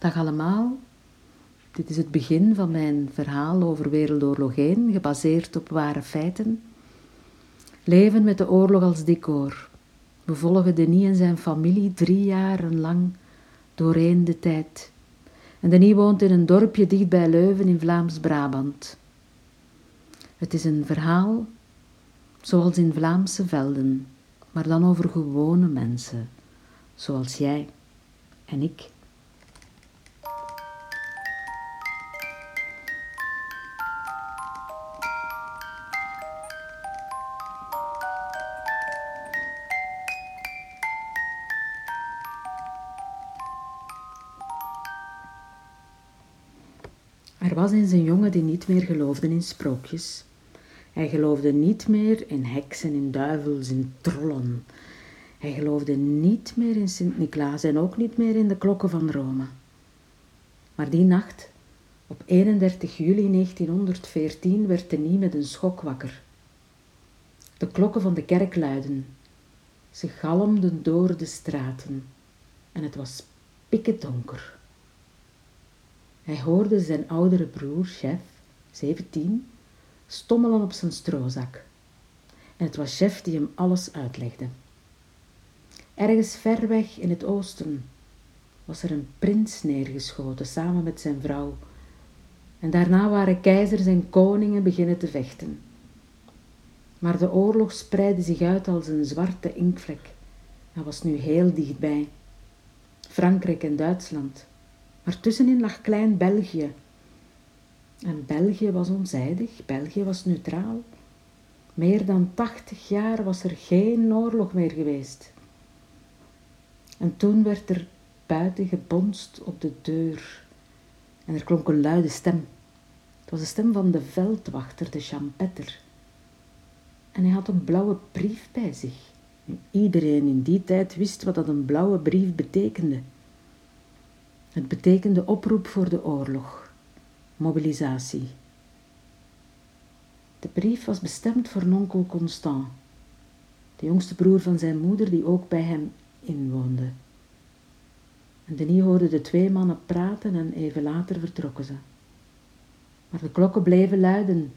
Dag allemaal. Dit is het begin van mijn verhaal over Wereldoorlog 1, gebaseerd op ware feiten. Leven met de oorlog als decor. We volgen Denis en zijn familie drie jaren lang doorheen de tijd. En Denis woont in een dorpje dicht bij Leuven in Vlaams-Brabant. Het is een verhaal zoals in Vlaamse velden, maar dan over gewone mensen, zoals jij en ik. Was eens een jongen die niet meer geloofde in sprookjes. Hij geloofde niet meer in heksen, in duivels, in trollen. Hij geloofde niet meer in Sint-Niklaas en ook niet meer in de klokken van Rome. Maar die nacht, op 31 juli 1914, werd Denis met een schok wakker. De klokken van de kerk luidden. Ze galmden door de straten en het was donker. Hij hoorde zijn oudere broer, chef, 17, stommelen op zijn stroozak. En het was chef die hem alles uitlegde. Ergens ver weg in het oosten was er een prins neergeschoten samen met zijn vrouw. En daarna waren keizers en koningen beginnen te vechten. Maar de oorlog spreidde zich uit als een zwarte inkvlek en was nu heel dichtbij. Frankrijk en Duitsland maar tussenin lag klein België. En België was onzijdig, België was neutraal. Meer dan tachtig jaar was er geen oorlog meer geweest. En toen werd er buiten gebonst op de deur. En er klonk een luide stem. Het was de stem van de veldwachter, de champetter. En hij had een blauwe brief bij zich. En iedereen in die tijd wist wat dat een blauwe brief betekende. Het betekende oproep voor de oorlog, mobilisatie. De brief was bestemd voor nonkel Constant, de jongste broer van zijn moeder die ook bij hem inwoonde. En Denis hoorde de twee mannen praten en even later vertrokken ze. Maar de klokken bleven luiden,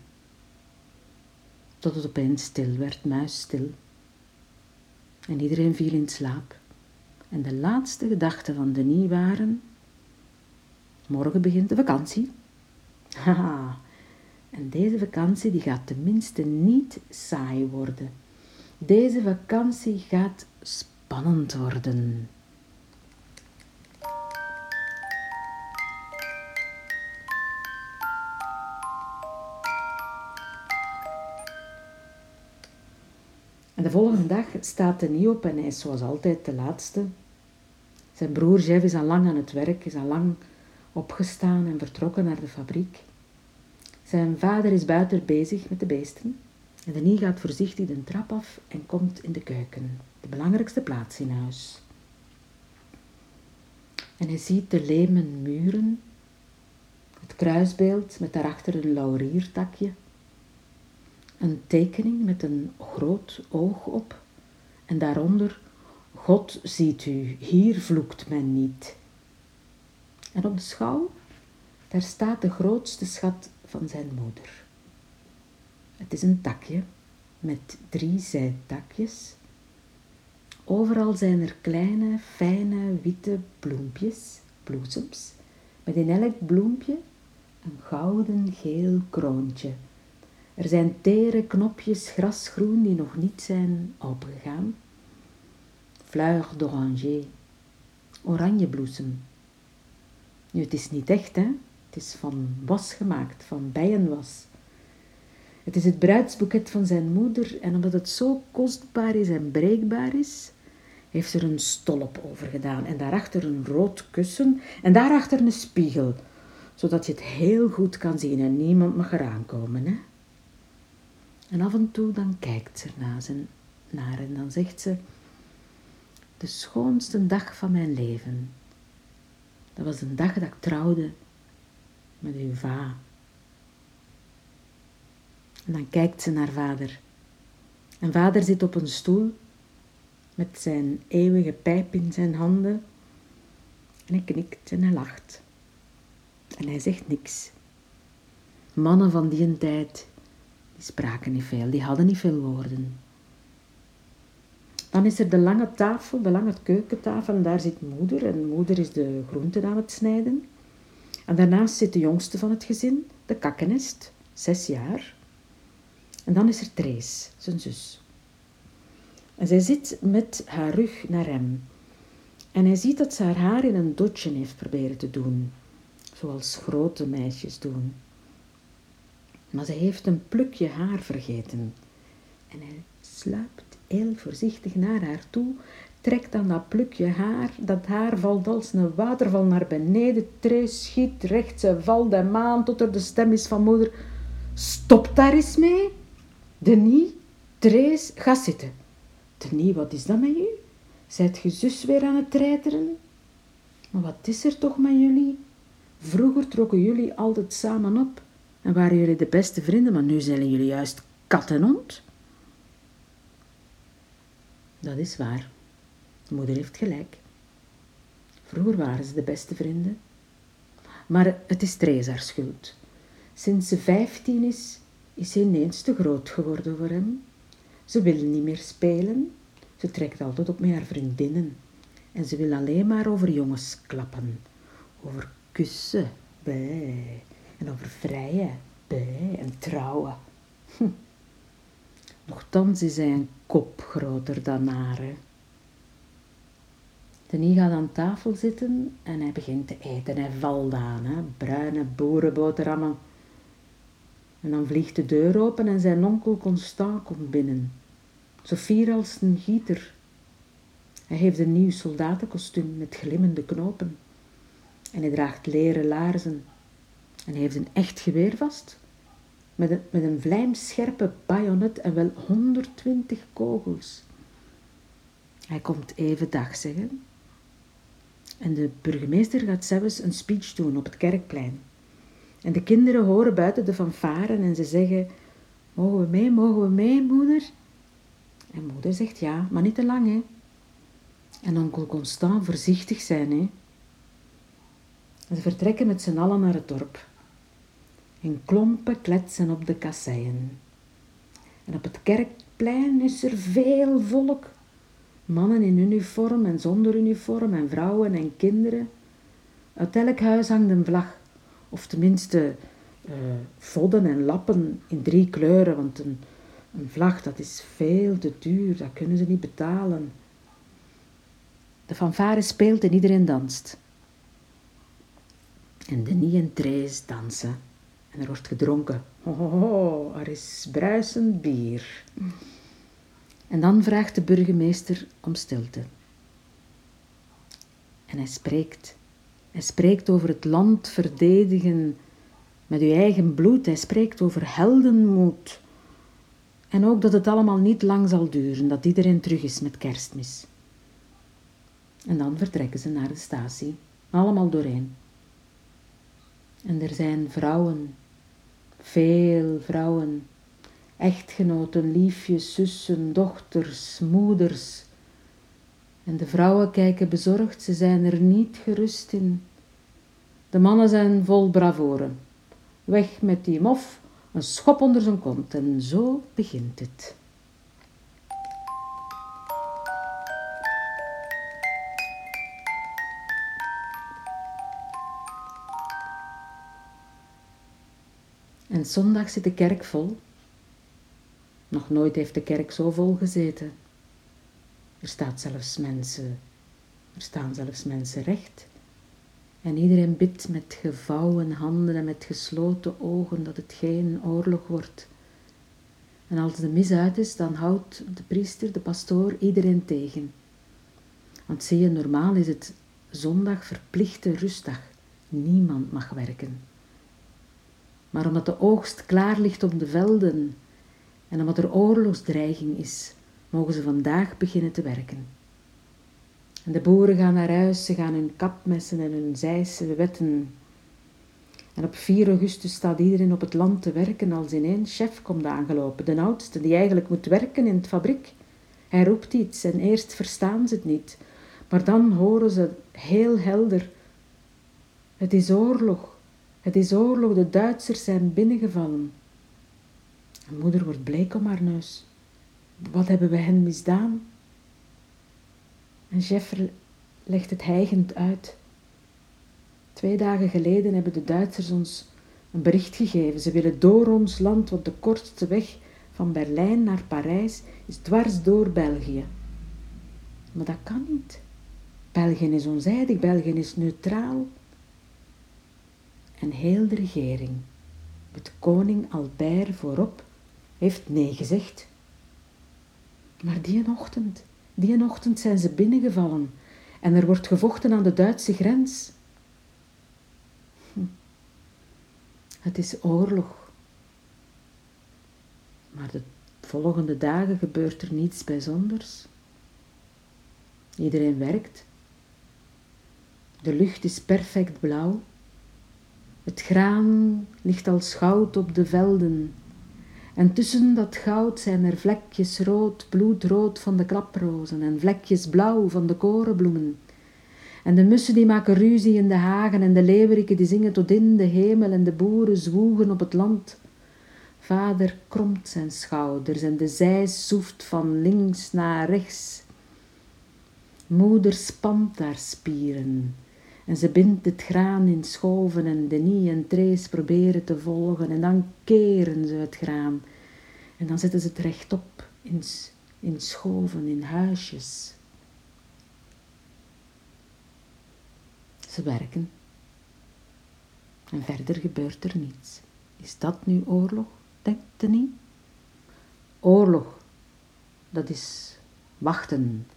tot het opeens stil werd, muisstil. En iedereen viel in slaap. En de laatste gedachten van Denis waren Morgen begint de vakantie. Haha. En deze vakantie die gaat tenminste niet saai worden. Deze vakantie gaat spannend worden. En de volgende dag staat hij niet op en hij is zoals altijd de laatste. Zijn broer Jeff is al lang aan het werk, is al lang opgestaan en vertrokken naar de fabriek. Zijn vader is buiten bezig met de beesten en Denis gaat voorzichtig de trap af en komt in de keuken, de belangrijkste plaats in huis. En hij ziet de lemen muren, het kruisbeeld met daarachter een lauriertakje, een tekening met een groot oog op en daaronder God ziet u, hier vloekt men niet. En op de schouw, daar staat de grootste schat van zijn moeder. Het is een takje met drie zijtakjes. Overal zijn er kleine, fijne, witte bloempjes, bloesems, met in elk bloempje een gouden geel kroontje. Er zijn tere knopjes grasgroen die nog niet zijn opengegaan. Fleur d'oranger, oranjebloesem, nu, het is niet echt, hè. Het is van was gemaakt, van bijenwas. Het is het bruidsboeket van zijn moeder en omdat het zo kostbaar is en breekbaar is, heeft ze er een stolp over gedaan en daarachter een rood kussen en daarachter een spiegel, zodat je het heel goed kan zien en niemand mag eraan komen. Hè? En af en toe dan kijkt ze naar, zijn, naar en dan zegt ze, de schoonste dag van mijn leven. Dat was een dag dat ik trouwde met uw va. En dan kijkt ze naar vader. En vader zit op een stoel met zijn eeuwige pijp in zijn handen. En hij knikt en hij lacht. En hij zegt niks. Mannen van die tijd, die spraken niet veel, die hadden niet veel woorden. Dan is er de lange tafel, de lange keukentafel, en daar zit moeder. En moeder is de groenten aan het snijden. En daarnaast zit de jongste van het gezin, de kakkenest, zes jaar. En dan is er Trace, zijn zus. En zij zit met haar rug naar hem. En hij ziet dat ze haar haar in een dotje heeft proberen te doen, zoals grote meisjes doen. Maar ze heeft een plukje haar vergeten. En hij sluipt heel voorzichtig naar haar toe, trekt dan dat plukje haar. Dat haar valt als een waterval naar beneden. Trees schiet recht, ze valt hem aan tot er de stem is van moeder. Stop daar eens mee. Denis, Trees, ga zitten. Denis, wat is dat met u? Zijt je zus weer aan het treiteren? Maar wat is er toch met jullie? Vroeger trokken jullie altijd samen op en waren jullie de beste vrienden, maar nu zijn jullie juist kat en hond. Dat is waar. Moeder heeft gelijk. Vroeger waren ze de beste vrienden. Maar het is Theresa's schuld. Sinds ze vijftien is, is ze ineens te groot geworden voor hem. Ze wil niet meer spelen. Ze trekt altijd op met haar vriendinnen. En ze wil alleen maar over jongens klappen. Over kussen, bij. En over vrijen, bij. En trouwen. Hm. Nochtans is hij een kop groter dan haar. Denis gaat aan tafel zitten en hij begint te eten. Hij valt aan, hè? bruine boerenboterhammen. En dan vliegt de deur open en zijn onkel Constant komt binnen. Zo fier als een gieter. Hij heeft een nieuw soldatenkostuum met glimmende knopen. En hij draagt leren laarzen. En hij heeft een echt geweer vast met een, met een vlijmscherpe bajonet en wel 120 kogels. Hij komt even dag zeggen. En de burgemeester gaat zelfs een speech doen op het kerkplein. En de kinderen horen buiten de fanfaren en ze zeggen: Mogen we mee, mogen we mee, moeder? En moeder zegt ja, maar niet te lang, hè. En onkel Constant voorzichtig zijn, hè. Ze vertrekken met z'n allen naar het dorp. In klompen kletsen op de kasseien. En op het kerkplein is er veel volk. Mannen in uniform en zonder uniform en vrouwen en kinderen. Uit elk huis hangt een vlag. Of tenminste uh, vodden en lappen in drie kleuren. Want een, een vlag dat is veel te duur. Dat kunnen ze niet betalen. De fanfare speelt en iedereen danst. En Denis en Therese dansen. En er wordt gedronken. Oh, er is bruisend bier. En dan vraagt de burgemeester om stilte. En hij spreekt. Hij spreekt over het land verdedigen met uw eigen bloed. Hij spreekt over heldenmoed. En ook dat het allemaal niet lang zal duren, dat iedereen terug is met kerstmis. En dan vertrekken ze naar de statie, allemaal doorheen. En er zijn vrouwen veel vrouwen, echtgenoten, liefjes, zussen, dochters, moeders. En de vrouwen kijken bezorgd, ze zijn er niet gerust in. De mannen zijn vol bravoure. Weg met die mof, een schop onder zijn kont en zo begint het. En zondag zit de kerk vol. Nog nooit heeft de kerk zo vol gezeten. Er staat zelfs mensen, er staan zelfs mensen recht. En iedereen bidt met gevouwen handen en met gesloten ogen dat het geen oorlog wordt. En als de mis uit is, dan houdt de priester, de pastoor, iedereen tegen. Want zie je, normaal is het zondag verplichte rustdag. Niemand mag werken. Maar omdat de oogst klaar ligt op de velden en omdat er oorlogsdreiging is, mogen ze vandaag beginnen te werken. En de boeren gaan naar huis, ze gaan hun kapmessen en hun zijse wetten. En op 4 augustus staat iedereen op het land te werken als ineens chef komt aangelopen, de oudste, die eigenlijk moet werken in het fabriek. Hij roept iets en eerst verstaan ze het niet, maar dan horen ze heel helder Het is oorlog. Het is oorlog. De Duitsers zijn binnengevallen. moeder wordt bleek om haar neus. Wat hebben we hen misdaan? En Jeffrey legt het hijgend uit. Twee dagen geleden hebben de Duitsers ons een bericht gegeven. Ze willen door ons land, want de kortste weg van Berlijn naar Parijs is dwars door België. Maar dat kan niet. België is onzijdig, België is neutraal. En heel de regering, met koning Albert voorop, heeft nee gezegd. Maar die ochtend, die ochtend zijn ze binnengevallen en er wordt gevochten aan de Duitse grens. Hm. Het is oorlog. Maar de volgende dagen gebeurt er niets bijzonders. Iedereen werkt. De lucht is perfect blauw. Het graan ligt als goud op de velden. En tussen dat goud zijn er vlekjes rood, bloedrood van de klaprozen en vlekjes blauw van de korenbloemen. En de mussen die maken ruzie in de hagen en de leeuweriken die zingen tot in de hemel en de boeren zwoegen op het land. Vader kromt zijn schouders en de zij soeft van links naar rechts. Moeder spant haar spieren en ze bindt het graan in schoven en Denis en Trace proberen te volgen en dan keren ze het graan en dan zetten ze het rechtop in, in schoven, in huisjes. Ze werken en verder gebeurt er niets. Is dat nu oorlog, denkt Denis? Oorlog, dat is wachten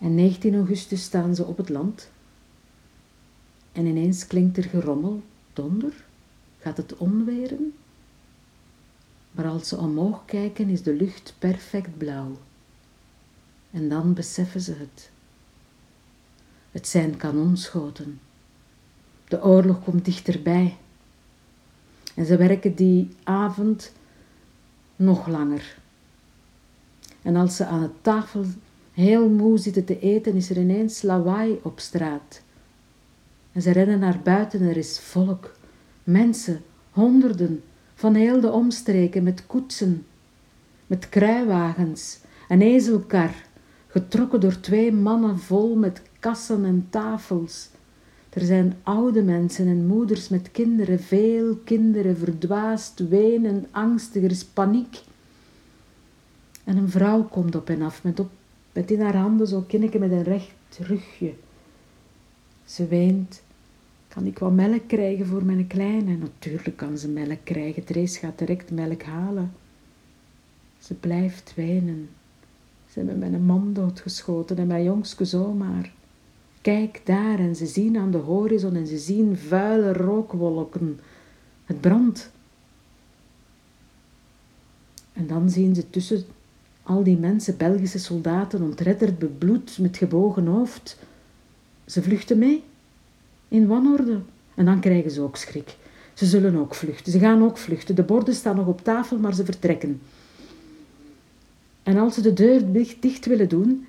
En 19 augustus staan ze op het land. En ineens klinkt er gerommel, donder, gaat het onweren. Maar als ze omhoog kijken is de lucht perfect blauw. En dan beseffen ze het. Het zijn kanonschoten. De oorlog komt dichterbij. En ze werken die avond nog langer. En als ze aan het tafel heel moe zitten te eten, is er ineens lawaai op straat. En ze rennen naar buiten, er is volk, mensen, honderden, van heel de omstreken met koetsen, met kruiwagens, een ezelkar, getrokken door twee mannen vol met kassen en tafels. Er zijn oude mensen en moeders met kinderen, veel kinderen, verdwaasd, wenen, angstig, er is paniek. En een vrouw komt op en af met op met in haar handen zo kinneke met een recht rugje. Ze weent. Kan ik wat melk krijgen voor mijn kleine? Natuurlijk kan ze melk krijgen. Trace gaat direct melk halen. Ze blijft wenen. Ze hebben mijn man doodgeschoten en mijn jongske zomaar. Kijk daar en ze zien aan de horizon en ze zien vuile rookwolken. Het brandt. En dan zien ze tussen al die mensen, Belgische soldaten, ontredderd, bebloed, met gebogen hoofd. Ze vluchten mee, in wanorde. En dan krijgen ze ook schrik. Ze zullen ook vluchten, ze gaan ook vluchten. De borden staan nog op tafel, maar ze vertrekken. En als ze de deur dicht, dicht willen doen,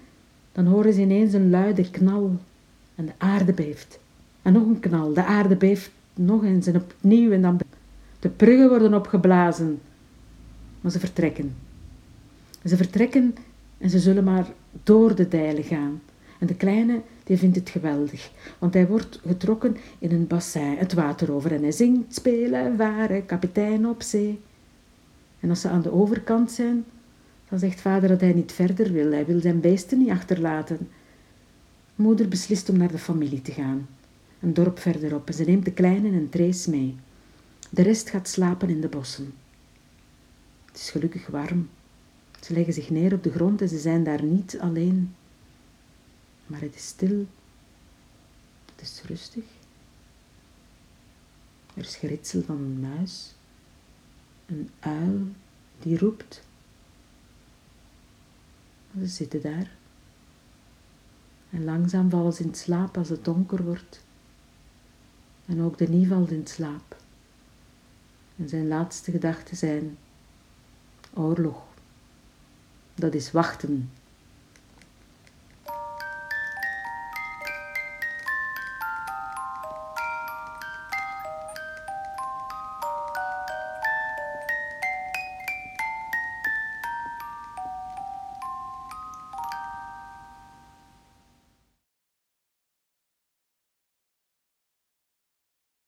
dan horen ze ineens een luide knal. En de aarde beeft. En nog een knal, de aarde beeft nog eens en opnieuw. En dan de bruggen worden opgeblazen. Maar ze vertrekken. Ze vertrekken en ze zullen maar door de dijlen gaan. En de kleine, die vindt het geweldig, want hij wordt getrokken in een bassin, het water over. En hij zingt, spelen, varen, kapitein op zee. En als ze aan de overkant zijn, dan zegt vader dat hij niet verder wil. Hij wil zijn beesten niet achterlaten. Moeder beslist om naar de familie te gaan. Een dorp verderop. En ze neemt de kleine en Trace mee. De rest gaat slapen in de bossen. Het is gelukkig warm. Ze leggen zich neer op de grond en ze zijn daar niet alleen. Maar het is stil. Het is rustig. Er is geritsel van een muis. Een uil die roept. Ze zitten daar. En langzaam vallen ze in slaap als het donker wordt. En ook de nie valt in slaap. En zijn laatste gedachten zijn oorlog. Dat is wachten